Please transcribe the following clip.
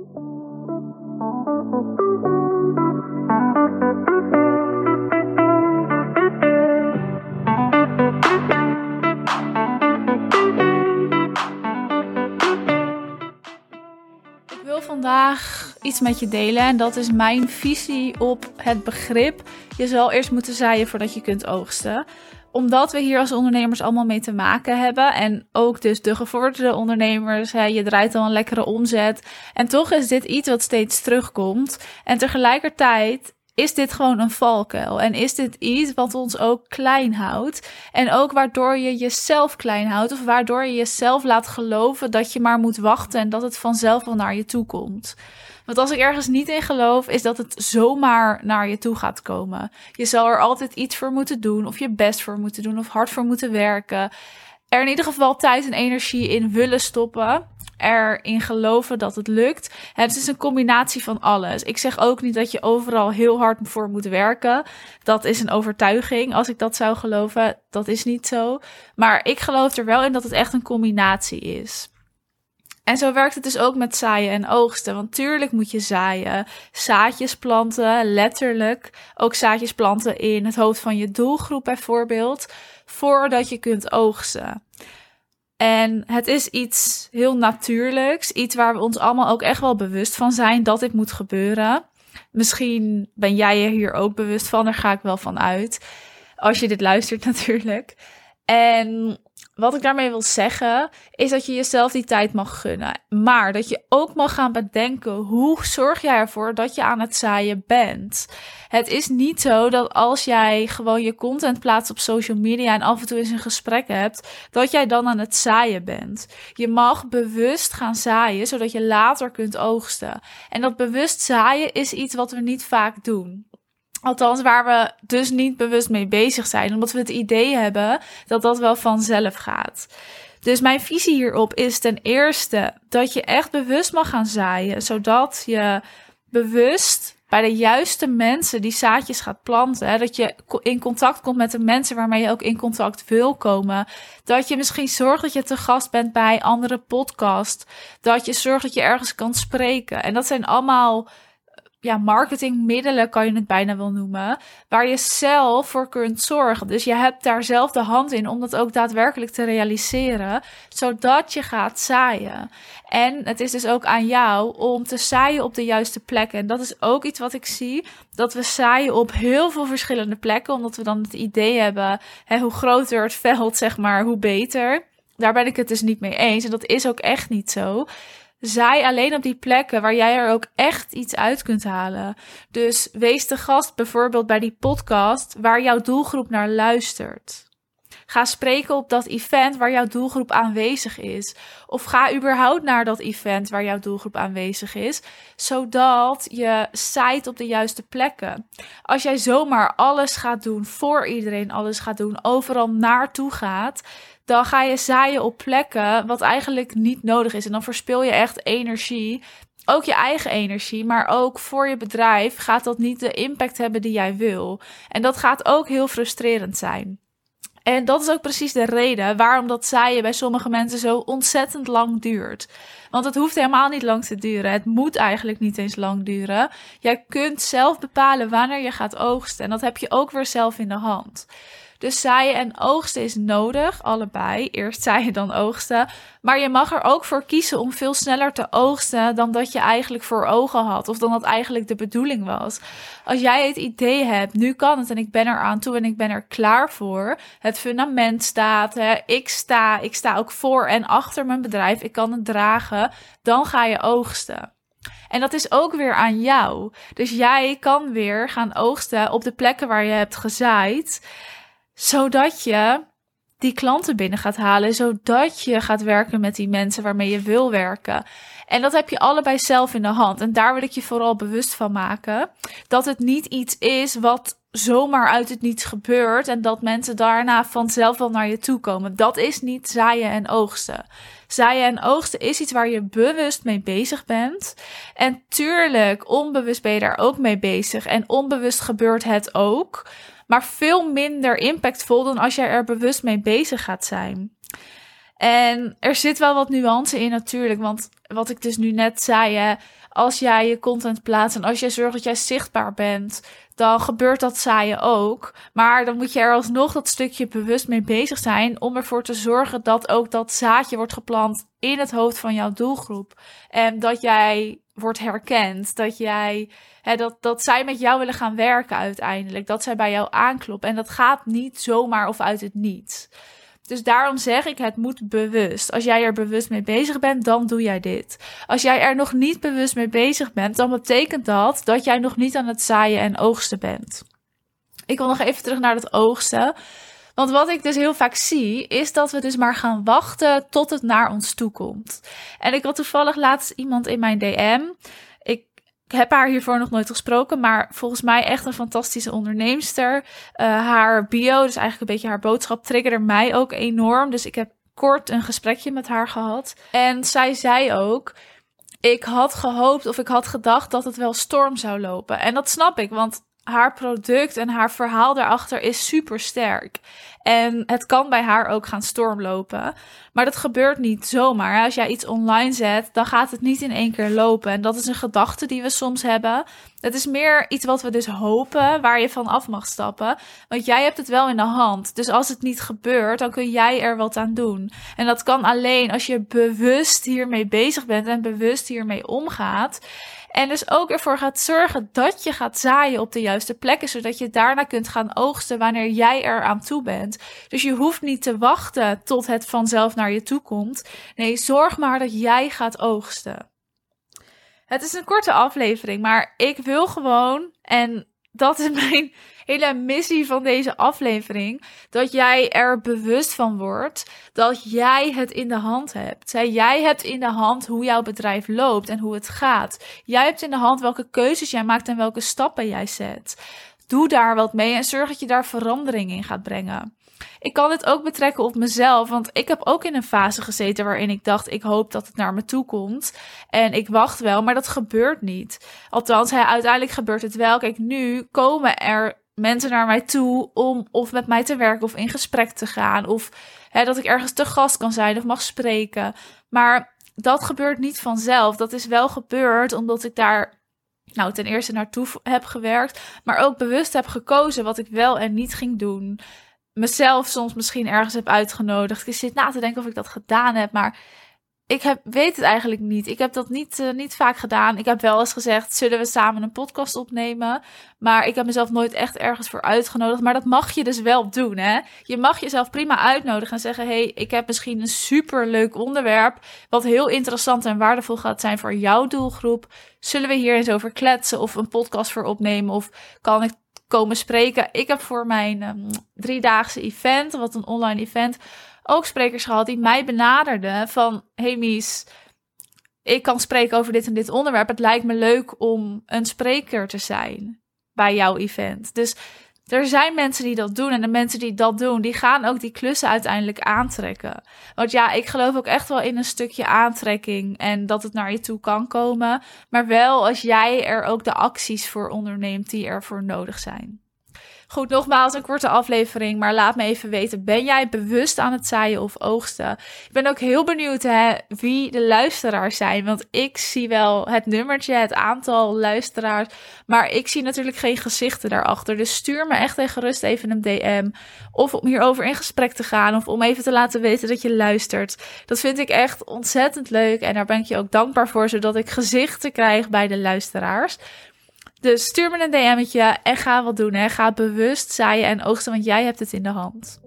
Ik wil vandaag iets met je delen en dat is mijn visie op het begrip. Je zal eerst moeten zaaien voordat je kunt oogsten omdat we hier als ondernemers allemaal mee te maken hebben. En ook dus de gevorderde ondernemers. Hè, je draait al een lekkere omzet. En toch is dit iets wat steeds terugkomt. En tegelijkertijd is dit gewoon een valkuil? En is dit iets wat ons ook klein houdt? En ook waardoor je jezelf klein houdt, of waardoor je jezelf laat geloven dat je maar moet wachten en dat het vanzelf wel naar je toe komt. Want als ik ergens niet in geloof, is dat het zomaar naar je toe gaat komen. Je zal er altijd iets voor moeten doen, of je best voor moeten doen, of hard voor moeten werken. Er in ieder geval tijd en energie in willen stoppen erin geloven dat het lukt. Het is een combinatie van alles. Ik zeg ook niet dat je overal heel hard voor moet werken. Dat is een overtuiging. Als ik dat zou geloven, dat is niet zo. Maar ik geloof er wel in dat het echt een combinatie is. En zo werkt het dus ook met zaaien en oogsten. Want tuurlijk moet je zaaien, zaadjes planten, letterlijk. Ook zaadjes planten in het hoofd van je doelgroep bijvoorbeeld, voordat je kunt oogsten. En het is iets heel natuurlijks, iets waar we ons allemaal ook echt wel bewust van zijn dat dit moet gebeuren. Misschien ben jij je hier ook bewust van, daar ga ik wel van uit. Als je dit luistert natuurlijk. En wat ik daarmee wil zeggen, is dat je jezelf die tijd mag gunnen. Maar dat je ook mag gaan bedenken hoe zorg jij ervoor dat je aan het zaaien bent. Het is niet zo dat als jij gewoon je content plaatst op social media en af en toe eens een gesprek hebt, dat jij dan aan het zaaien bent. Je mag bewust gaan zaaien, zodat je later kunt oogsten. En dat bewust zaaien is iets wat we niet vaak doen. Althans, waar we dus niet bewust mee bezig zijn, omdat we het idee hebben dat dat wel vanzelf gaat. Dus mijn visie hierop is ten eerste dat je echt bewust mag gaan zaaien, zodat je bewust bij de juiste mensen die zaadjes gaat planten. Dat je in contact komt met de mensen waarmee je ook in contact wil komen. Dat je misschien zorgt dat je te gast bent bij andere podcast. Dat je zorgt dat je ergens kan spreken. En dat zijn allemaal ja, marketingmiddelen kan je het bijna wel noemen, waar je zelf voor kunt zorgen. Dus je hebt daar zelf de hand in om dat ook daadwerkelijk te realiseren, zodat je gaat zaaien. En het is dus ook aan jou om te zaaien op de juiste plekken. En dat is ook iets wat ik zie, dat we zaaien op heel veel verschillende plekken, omdat we dan het idee hebben, hè, hoe groter het veld, zeg maar, hoe beter. Daar ben ik het dus niet mee eens. En dat is ook echt niet zo zaai alleen op die plekken waar jij er ook echt iets uit kunt halen. Dus wees de gast bijvoorbeeld bij die podcast waar jouw doelgroep naar luistert. Ga spreken op dat event waar jouw doelgroep aanwezig is. Of ga überhaupt naar dat event waar jouw doelgroep aanwezig is, zodat je zaait op de juiste plekken. Als jij zomaar alles gaat doen, voor iedereen alles gaat doen, overal naartoe gaat, dan ga je zaaien op plekken wat eigenlijk niet nodig is. En dan verspil je echt energie. Ook je eigen energie, maar ook voor je bedrijf gaat dat niet de impact hebben die jij wil. En dat gaat ook heel frustrerend zijn. En dat is ook precies de reden waarom dat zaaien bij sommige mensen zo ontzettend lang duurt. Want het hoeft helemaal niet lang te duren. Het moet eigenlijk niet eens lang duren. Jij kunt zelf bepalen wanneer je gaat oogsten. En dat heb je ook weer zelf in de hand. Dus zaaien en oogsten is nodig, allebei. Eerst zaaien, dan oogsten. Maar je mag er ook voor kiezen om veel sneller te oogsten dan dat je eigenlijk voor ogen had. Of dan dat eigenlijk de bedoeling was. Als jij het idee hebt, nu kan het en ik ben er aan toe en ik ben er klaar voor. Het fundament staat, hè, ik sta, ik sta ook voor en achter mijn bedrijf. Ik kan het dragen. Dan ga je oogsten. En dat is ook weer aan jou. Dus jij kan weer gaan oogsten op de plekken waar je hebt gezaaid zodat je die klanten binnen gaat halen, zodat je gaat werken met die mensen waarmee je wil werken. En dat heb je allebei zelf in de hand. En daar wil ik je vooral bewust van maken dat het niet iets is wat zomaar uit het niets gebeurt en dat mensen daarna vanzelf wel naar je toe komen. Dat is niet zaaien en oogsten. Zaaien en oogsten is iets waar je bewust mee bezig bent. En tuurlijk, onbewust ben je daar ook mee bezig en onbewust gebeurt het ook maar veel minder impactvol dan als jij er bewust mee bezig gaat zijn. En er zit wel wat nuance in natuurlijk, want wat ik dus nu net zei, als jij je content plaatst en als jij zorgt dat jij zichtbaar bent, dan gebeurt dat zaaien ook. Maar dan moet je er alsnog dat stukje bewust mee bezig zijn om ervoor te zorgen dat ook dat zaadje wordt geplant in het hoofd van jouw doelgroep. En dat jij wordt herkend, dat jij, hè, dat, dat zij met jou willen gaan werken uiteindelijk, dat zij bij jou aankloppen. En dat gaat niet zomaar of uit het niets. Dus daarom zeg ik, het moet bewust. Als jij er bewust mee bezig bent, dan doe jij dit. Als jij er nog niet bewust mee bezig bent, dan betekent dat dat jij nog niet aan het zaaien en oogsten bent. Ik wil nog even terug naar het oogsten. Want wat ik dus heel vaak zie, is dat we dus maar gaan wachten tot het naar ons toe komt. En ik had toevallig laatst iemand in mijn DM. Ik heb haar hiervoor nog nooit gesproken, maar volgens mij echt een fantastische onderneemster. Uh, haar bio, dus eigenlijk een beetje haar boodschap, triggerde mij ook enorm. Dus ik heb kort een gesprekje met haar gehad. En zij zei ook: Ik had gehoopt of ik had gedacht dat het wel storm zou lopen. En dat snap ik, want haar product en haar verhaal daarachter is super sterk. En het kan bij haar ook gaan stormlopen. Maar dat gebeurt niet zomaar. Als jij iets online zet, dan gaat het niet in één keer lopen. En dat is een gedachte die we soms hebben. Het is meer iets wat we dus hopen, waar je van af mag stappen. Want jij hebt het wel in de hand. Dus als het niet gebeurt, dan kun jij er wat aan doen. En dat kan alleen als je bewust hiermee bezig bent en bewust hiermee omgaat. En dus ook ervoor gaat zorgen dat je gaat zaaien op de juiste plekken, zodat je daarna kunt gaan oogsten wanneer jij er aan toe bent. Dus je hoeft niet te wachten tot het vanzelf naar je toe komt. Nee, zorg maar dat jij gaat oogsten. Het is een korte aflevering, maar ik wil gewoon, en dat is mijn hele missie van deze aflevering. Dat jij er bewust van wordt dat jij het in de hand hebt. Jij hebt in de hand hoe jouw bedrijf loopt en hoe het gaat. Jij hebt in de hand welke keuzes jij maakt en welke stappen jij zet. Doe daar wat mee en zorg dat je daar verandering in gaat brengen. Ik kan dit ook betrekken op mezelf, want ik heb ook in een fase gezeten waarin ik dacht: ik hoop dat het naar me toe komt. En ik wacht wel, maar dat gebeurt niet. Althans, uiteindelijk gebeurt het wel. Kijk, nu komen er mensen naar mij toe om of met mij te werken of in gesprek te gaan. Of hè, dat ik ergens te gast kan zijn of mag spreken. Maar dat gebeurt niet vanzelf. Dat is wel gebeurd omdat ik daar nou, ten eerste naartoe heb gewerkt, maar ook bewust heb gekozen wat ik wel en niet ging doen. Mezelf soms misschien ergens heb uitgenodigd. Ik zit na te denken of ik dat gedaan heb, maar ik heb, weet het eigenlijk niet. Ik heb dat niet, uh, niet vaak gedaan. Ik heb wel eens gezegd, zullen we samen een podcast opnemen? Maar ik heb mezelf nooit echt ergens voor uitgenodigd. Maar dat mag je dus wel doen, hè? Je mag jezelf prima uitnodigen en zeggen... hey, ik heb misschien een superleuk onderwerp... wat heel interessant en waardevol gaat zijn voor jouw doelgroep. Zullen we hier eens over kletsen of een podcast voor opnemen? Of kan ik komen spreken? Ik heb voor mijn um, driedaagse event, wat een online event ook sprekers gehad die mij benaderden van... Hey Mies, ik kan spreken over dit en dit onderwerp. Het lijkt me leuk om een spreker te zijn bij jouw event. Dus er zijn mensen die dat doen. En de mensen die dat doen, die gaan ook die klussen uiteindelijk aantrekken. Want ja, ik geloof ook echt wel in een stukje aantrekking. En dat het naar je toe kan komen. Maar wel als jij er ook de acties voor onderneemt die ervoor nodig zijn. Goed, nogmaals een korte aflevering, maar laat me even weten. Ben jij bewust aan het zaaien of oogsten? Ik ben ook heel benieuwd hè, wie de luisteraars zijn. Want ik zie wel het nummertje, het aantal luisteraars. Maar ik zie natuurlijk geen gezichten daarachter. Dus stuur me echt even gerust even een DM. Of om hierover in gesprek te gaan. Of om even te laten weten dat je luistert. Dat vind ik echt ontzettend leuk. En daar ben ik je ook dankbaar voor. Zodat ik gezichten krijg bij de luisteraars. Dus stuur me een DM'tje en ga wat doen. Hè. Ga bewust zaaien en oogsten, want jij hebt het in de hand.